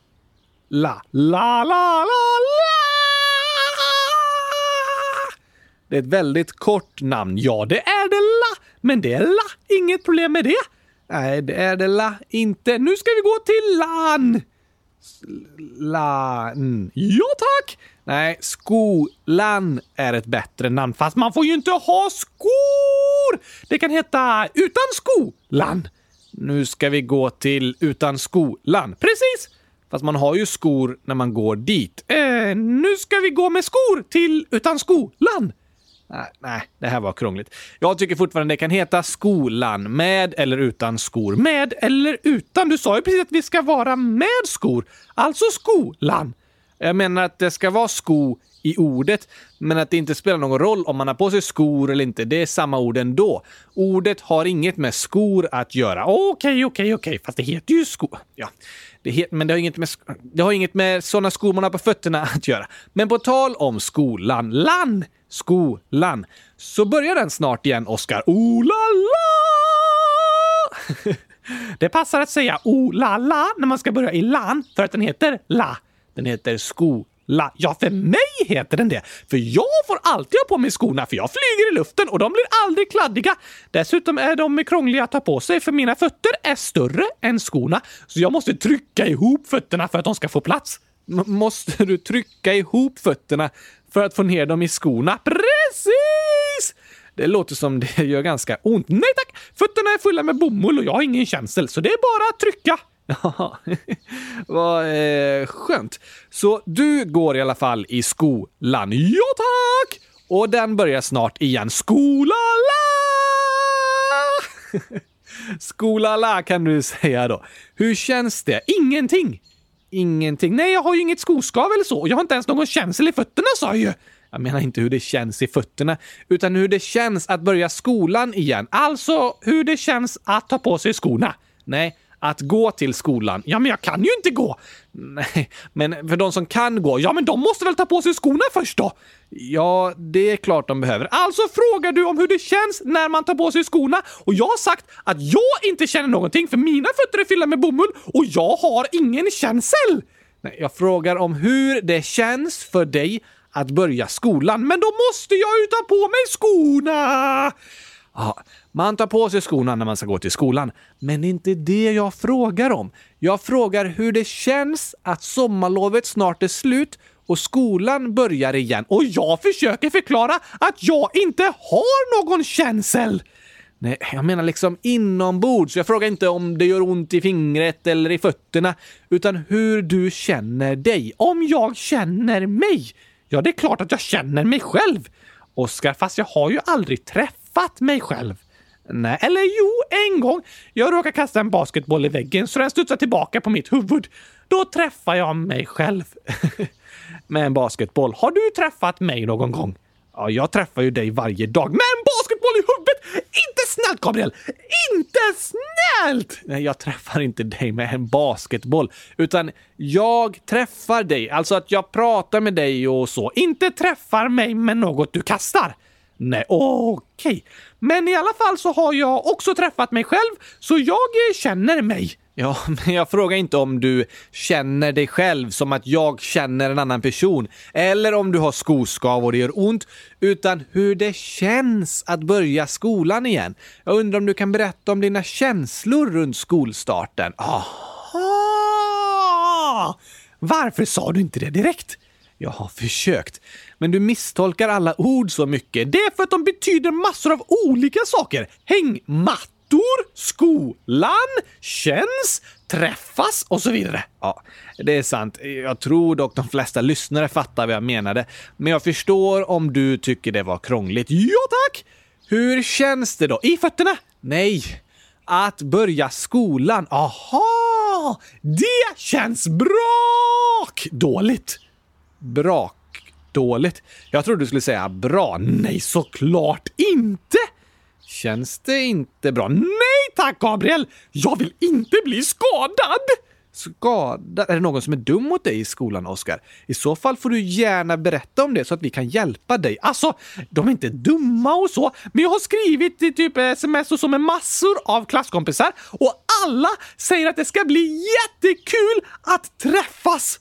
La. La, la, la, la! Det är ett väldigt kort namn. Ja, det är det la, men det är la. Inget problem med det. Nej, det är det la. Inte. Nu ska vi gå till LAN. Lan. Ja, tack! Nej, skolan är ett bättre namn. Fast man får ju inte ha skor! Det kan heta utan skolan. Nu ska vi gå till utan skolan. Precis! Fast man har ju skor när man går dit. Eh, nu ska vi gå med skor till utan skolan. Nej, det här var krångligt. Jag tycker fortfarande det kan heta skolan med eller utan skor. Med eller utan? Du sa ju precis att vi ska vara med skor. Alltså skolan. Jag menar att det ska vara sko i ordet, men att det inte spelar någon roll om man har på sig skor eller inte. Det är samma ord ändå. Ordet har inget med skor att göra. Okej, okej, okej. Fast det heter ju skor. Ja, det het, men det har, inget med, det har inget med sådana skor man har på fötterna att göra. Men på tal om skolan, lan, skolan, så börjar den snart igen, Oskar. Oh la la! [LAUGHS] Det passar att säga oh la la när man ska börja i lan för att den heter la. Den heter skola. Ja, för mig heter den det. För jag får alltid ha på mig skorna för jag flyger i luften och de blir aldrig kladdiga. Dessutom är de krångliga att ta på sig för mina fötter är större än skorna. Så jag måste trycka ihop fötterna för att de ska få plats. M- måste du trycka ihop fötterna för att få ner dem i skorna? Precis! Det låter som det gör ganska ont. Nej tack! Fötterna är fulla med bomull och jag har ingen känsel, så det är bara att trycka. [LAUGHS] Ja, vad eh, skönt. Så du går i alla fall i skolan. Ja tack! Och den börjar snart igen. Skolala! [LAUGHS] Skolala kan du säga då. Hur känns det? Ingenting. Ingenting. Nej, jag har ju inget skoskav eller så jag har inte ens någon känsel i fötterna sa jag ju. Jag menar inte hur det känns i fötterna, utan hur det känns att börja skolan igen. Alltså hur det känns att ta på sig skorna. Nej, att gå till skolan. Ja, men jag kan ju inte gå. Nej, men för de som kan gå, Ja, men de måste väl ta på sig skorna först då? ja, det är klart de behöver. Alltså frågar du om hur det känns när man tar på sig skorna och jag har sagt att jag inte känner någonting för mina fötter är fyllda med bomull och jag har ingen känsel. Nej, jag frågar om hur det känns för dig att börja skolan. Men då måste jag ju ta på mig skorna! Ja, man tar på sig skorna när man ska gå till skolan. Men det är inte det jag frågar om. Jag frågar hur det känns att sommarlovet snart är slut och skolan börjar igen. Och jag försöker förklara att jag inte har någon känsel. Nej, jag menar liksom inombords. Jag frågar inte om det gör ont i fingret eller i fötterna, utan hur du känner dig. Om jag känner mig? Ja, det är klart att jag känner mig själv. Oskar, fast jag har ju aldrig träffat mig själv. Nej, eller jo, en gång. Jag råkade kasta en basketboll i väggen så den studsade tillbaka på mitt huvud. Då träffade jag mig själv. [LAUGHS] Med en basketboll. Har du träffat mig någon gång? Ja, jag träffar ju dig varje dag. Med en basketboll i huvudet! Inte snällt, Gabriel! Inte snällt! Nej, jag träffar inte dig med en basketboll, utan jag träffar dig. Alltså att jag pratar med dig och så. Inte träffar mig med något du kastar. Nej, okej. Men i alla fall så har jag också träffat mig själv, så jag eh, känner mig. Ja, [LAUGHS] men jag frågar inte om du känner dig själv som att jag känner en annan person, eller om du har skoskav och det gör ont, utan hur det känns att börja skolan igen. Jag undrar om du kan berätta om dina känslor runt skolstarten. Aha! Varför sa du inte det direkt? Jag har försökt, men du misstolkar alla ord så mycket. Det är för att de betyder massor av olika saker. Hängmattor, skolan, känns, träffas och så vidare. Ja, det är sant. Jag tror dock de flesta lyssnare fattar vad jag menade. Men jag förstår om du tycker det var krångligt. Ja tack! Hur känns det då? I fötterna? Nej, att börja skolan. Aha! Det känns bra! Dåligt. Brak dåligt. Jag trodde du skulle säga bra. Nej, såklart inte! Känns det inte bra? Nej tack, Gabriel! Jag vill inte bli skadad! Skadad? Är det någon som är dum mot dig i skolan, Oskar? I så fall får du gärna berätta om det så att vi kan hjälpa dig. Alltså, de är inte dumma och så, men jag har skrivit i typ sms och så med massor av klasskompisar och alla säger att det ska bli jättekul att träffas.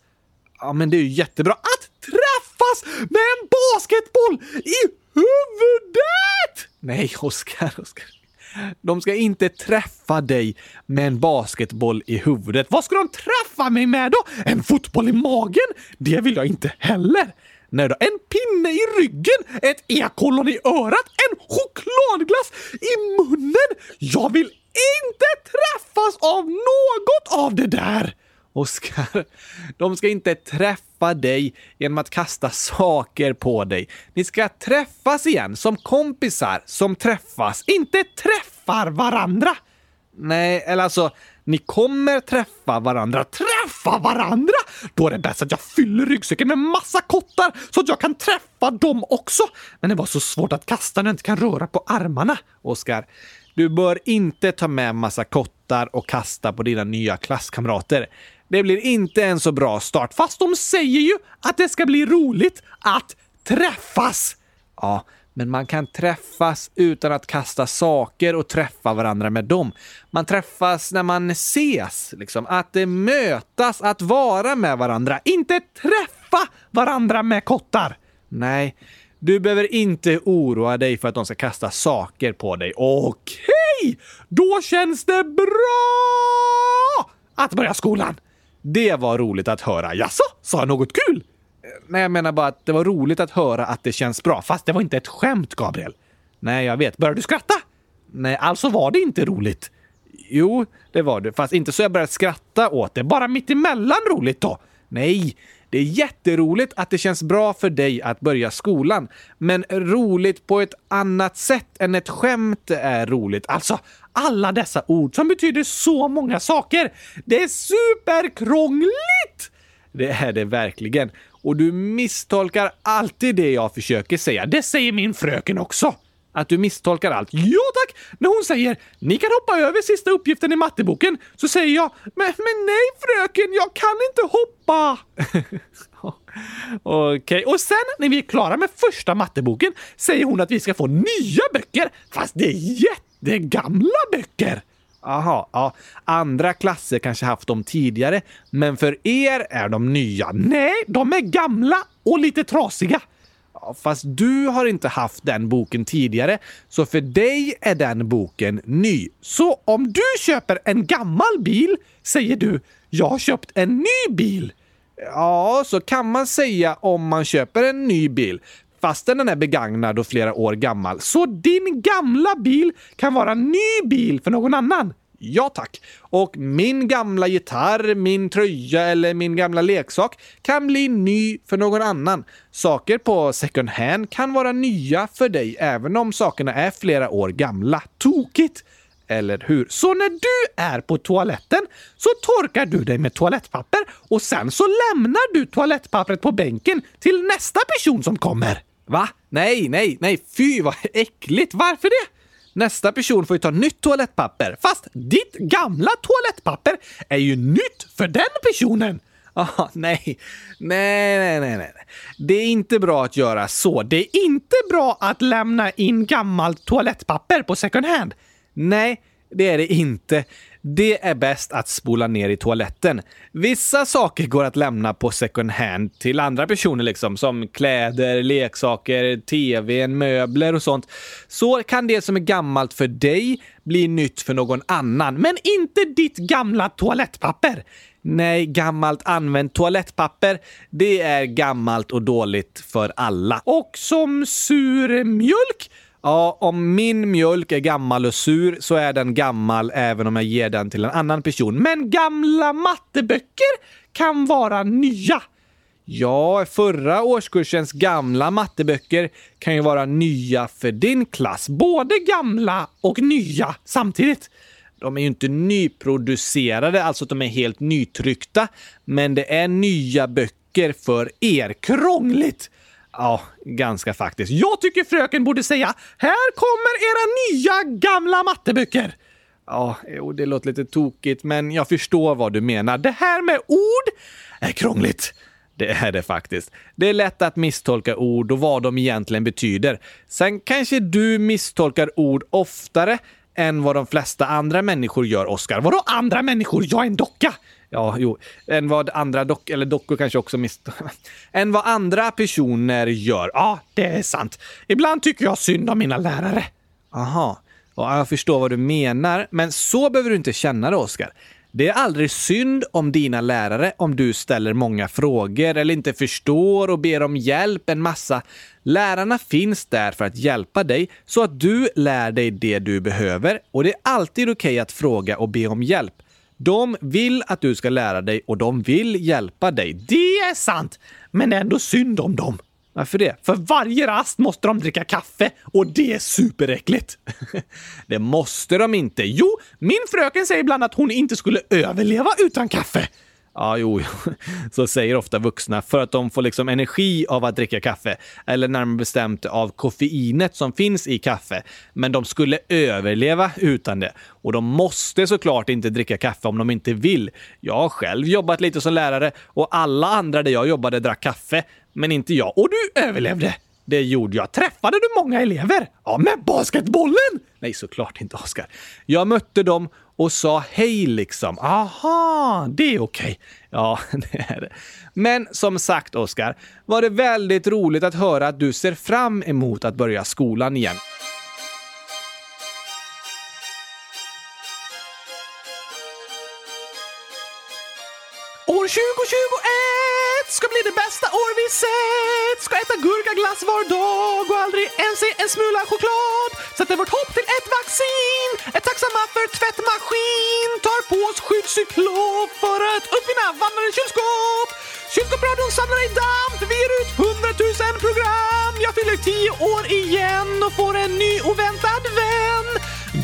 Ja, men det är ju jättebra. Att träffas med en basketboll i huvudet! Nej, Oskar, Oskar. De ska inte träffa dig med en basketboll i huvudet. Vad ska de träffa mig med då? En fotboll i magen? Det vill jag inte heller. Nej då, en pinne i ryggen, ett ekollon i örat, en chokladglass i munnen. Jag vill inte träffas av något av det där. Oskar, de ska inte träffa dig genom att kasta saker på dig. Ni ska träffas igen som kompisar som träffas. Inte träffar varandra. Nej, eller alltså, ni kommer träffa varandra. Träffa varandra? Då är det bäst att jag fyller ryggsäcken med massa kottar så att jag kan träffa dem också. Men det var så svårt att kasta när jag inte kan röra på armarna. Oskar, du bör inte ta med massa kottar och kasta på dina nya klasskamrater. Det blir inte en så bra start, Fast de säger ju att det ska bli roligt att träffas. Ja, men man kan träffas utan att kasta saker och träffa varandra med dem. Man träffas när man ses, liksom. Att det mötas, att vara med varandra. Inte träffa varandra med kottar. Nej, du behöver inte oroa dig för att de ska kasta saker på dig. Okej, då känns det bra att börja skolan. Det var roligt att höra. Jaså, sa jag något kul? Nej, jag menar bara att det var roligt att höra att det känns bra. Fast det var inte ett skämt, Gabriel. Nej, jag vet. Började du skratta? Nej, alltså var det inte roligt. Jo, det var det. Fast inte så jag började skratta åt det. Bara mitt emellan roligt då? Nej, det är jätteroligt att det känns bra för dig att börja skolan. Men roligt på ett annat sätt än ett skämt är roligt. Alltså, alla dessa ord som betyder så många saker. Det är superkrångligt! Det är det verkligen. Och du misstolkar alltid det jag försöker säga. Det säger min fröken också. Att du misstolkar allt? Ja tack! När hon säger “Ni kan hoppa över sista uppgiften i matteboken” så säger jag “Men, men nej fröken, jag kan inte hoppa!” [LAUGHS] Okej, okay. och sen när vi är klara med första matteboken säger hon att vi ska få nya böcker, fast det är jättegamla böcker. Aha, ja. Andra klasser kanske haft dem tidigare, men för er är de nya. Nej, de är gamla och lite trasiga. Ja, fast du har inte haft den boken tidigare, så för dig är den boken ny. Så om du köper en gammal bil säger du “Jag har köpt en ny bil”? Ja, så kan man säga om man köper en ny bil fastän den är begagnad och flera år gammal. Så din gamla bil kan vara ny bil för någon annan? Ja tack. Och min gamla gitarr, min tröja eller min gamla leksak kan bli ny för någon annan. Saker på second hand kan vara nya för dig även om sakerna är flera år gamla. Tokigt! Eller hur? Så när du är på toaletten så torkar du dig med toalettpapper och sen så lämnar du toalettpappret på bänken till nästa person som kommer. Va? Nej, nej, nej, fy vad äckligt! Varför det? Nästa person får ju ta nytt toalettpapper. Fast ditt gamla toalettpapper är ju nytt för den personen. [LAUGHS] Ah, nej. nej, nej, nej, nej. Det är inte bra att göra så. Det är inte bra att lämna in gammalt toalettpapper på second hand. Nej, det är det inte. Det är bäst att spola ner i toaletten. Vissa saker går att lämna på second hand till andra personer, liksom, som kläder, leksaker, tv, möbler och sånt. Så kan det som är gammalt för dig bli nytt för någon annan, men inte ditt gamla toalettpapper. Nej, gammalt använt toalettpapper, det är gammalt och dåligt för alla. Och som sur mjölk Ja, om min mjölk är gammal och sur så är den gammal även om jag ger den till en annan person. Men gamla matteböcker kan vara nya. Ja, förra årskursens gamla matteböcker kan ju vara nya för din klass. Både gamla och nya samtidigt. De är ju inte nyproducerade, alltså att de är helt nytryckta. Men det är nya böcker för er. Krångligt! Ja, ganska faktiskt. Jag tycker fröken borde säga “Här kommer era nya gamla matteböcker”. Ja, jo, det låter lite tokigt, men jag förstår vad du menar. Det här med ord är krångligt. Det är det faktiskt. Det är lätt att misstolka ord och vad de egentligen betyder. Sen kanske du misstolkar ord oftare än vad de flesta andra människor gör, Oskar. Vadå andra människor? Jag är en docka! Ja, jo, än vad andra dock eller dockor kanske också miss... [LAUGHS] än vad andra personer gör. Ja, det är sant. Ibland tycker jag synd om mina lärare. Aha. Ja, jag förstår vad du menar, men så behöver du inte känna det, Oskar. Det är aldrig synd om dina lärare om du ställer många frågor eller inte förstår och ber om hjälp en massa. Lärarna finns där för att hjälpa dig så att du lär dig det du behöver och det är alltid okej okay att fråga och be om hjälp. De vill att du ska lära dig och de vill hjälpa dig. Det är sant! Men det är ändå synd om dem. Varför det? För varje rast måste de dricka kaffe och det är superäckligt. [LAUGHS] det måste de inte. Jo, min fröken säger ibland att hon inte skulle överleva utan kaffe. Ja, jo, så säger ofta vuxna för att de får liksom energi av att dricka kaffe. Eller närmare bestämt av koffeinet som finns i kaffe. Men de skulle överleva utan det. Och de måste såklart inte dricka kaffe om de inte vill. Jag har själv jobbat lite som lärare och alla andra där jag jobbade drack kaffe. Men inte jag. Och du överlevde! Det gjorde jag. Träffade du många elever? Ja, med basketbollen? Nej, såklart inte, Oskar. Jag mötte dem och sa hej liksom. Aha, det är okej. Ja, [LAUGHS] det är det. Men som sagt, Oskar, var det väldigt roligt att höra att du ser fram emot att börja skolan igen. Bästa. Ska äta gurkaglass var dag och aldrig ens se en smula choklad. Sätter vårt hopp till ett vaccin. Är tacksamma för tvättmaskin. Tar på oss skyddscyklop för att uppfinna vandrande kylskåp. Kylskåpsradion samlar i damm för vi ger ut hundratusen program. Jag fyller tio år igen och får en ny oväntad vän.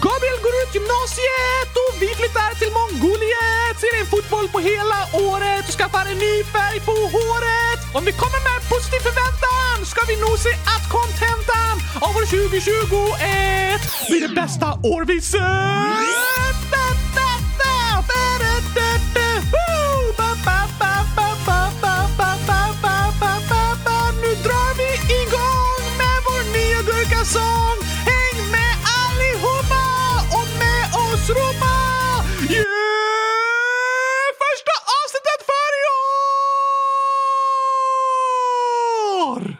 Gabriel går ut gymnasiet och vi flyttar till Mongoliet. Ser en fotboll på hela året och skaffar en ny färg på håret. Om vi kommer med positiv förväntan ska vi nog se att kontentan av år 2021 blir det bästa år vi sett. Nu drar vi igång med vår nya gurkasås! Med yeah! Första avsnittet för i år!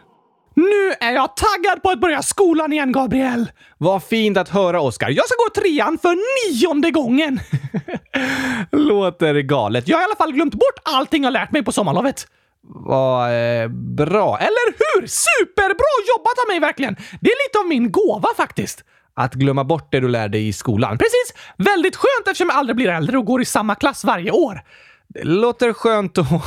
Nu är jag taggad på att börja skolan igen, Gabriel! Vad fint att höra, Oskar. Jag ska gå trean för nionde gången! [LAUGHS] Låter galet. Jag har i alla fall glömt bort allting jag lärt mig på sommarlovet. Vad eh, bra. Eller hur? Superbra jobbat av mig verkligen! Det är lite av min gåva faktiskt. Att glömma bort det du lärde dig i skolan. Precis! Väldigt skönt eftersom jag aldrig blir äldre och går i samma klass varje år. Det låter skönt då, [LAUGHS]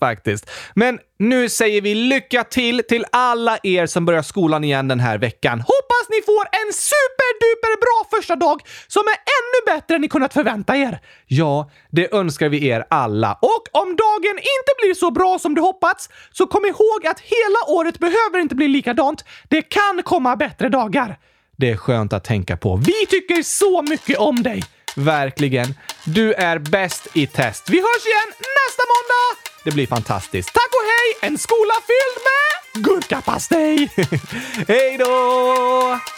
faktiskt. Men nu säger vi lycka till till alla er som börjar skolan igen den här veckan. Hoppas ni får en superduper bra första dag som är ännu bättre än ni kunnat förvänta er. Ja, det önskar vi er alla. Och om dagen inte blir så bra som du hoppats, så kom ihåg att hela året behöver inte bli likadant. Det kan komma bättre dagar. Det är skönt att tänka på. Vi tycker så mycket om dig! Verkligen. Du är bäst i test. Vi hörs igen nästa måndag! Det blir fantastiskt. Tack och hej! En skola fylld med gurkapastej! [LAUGHS] hej då!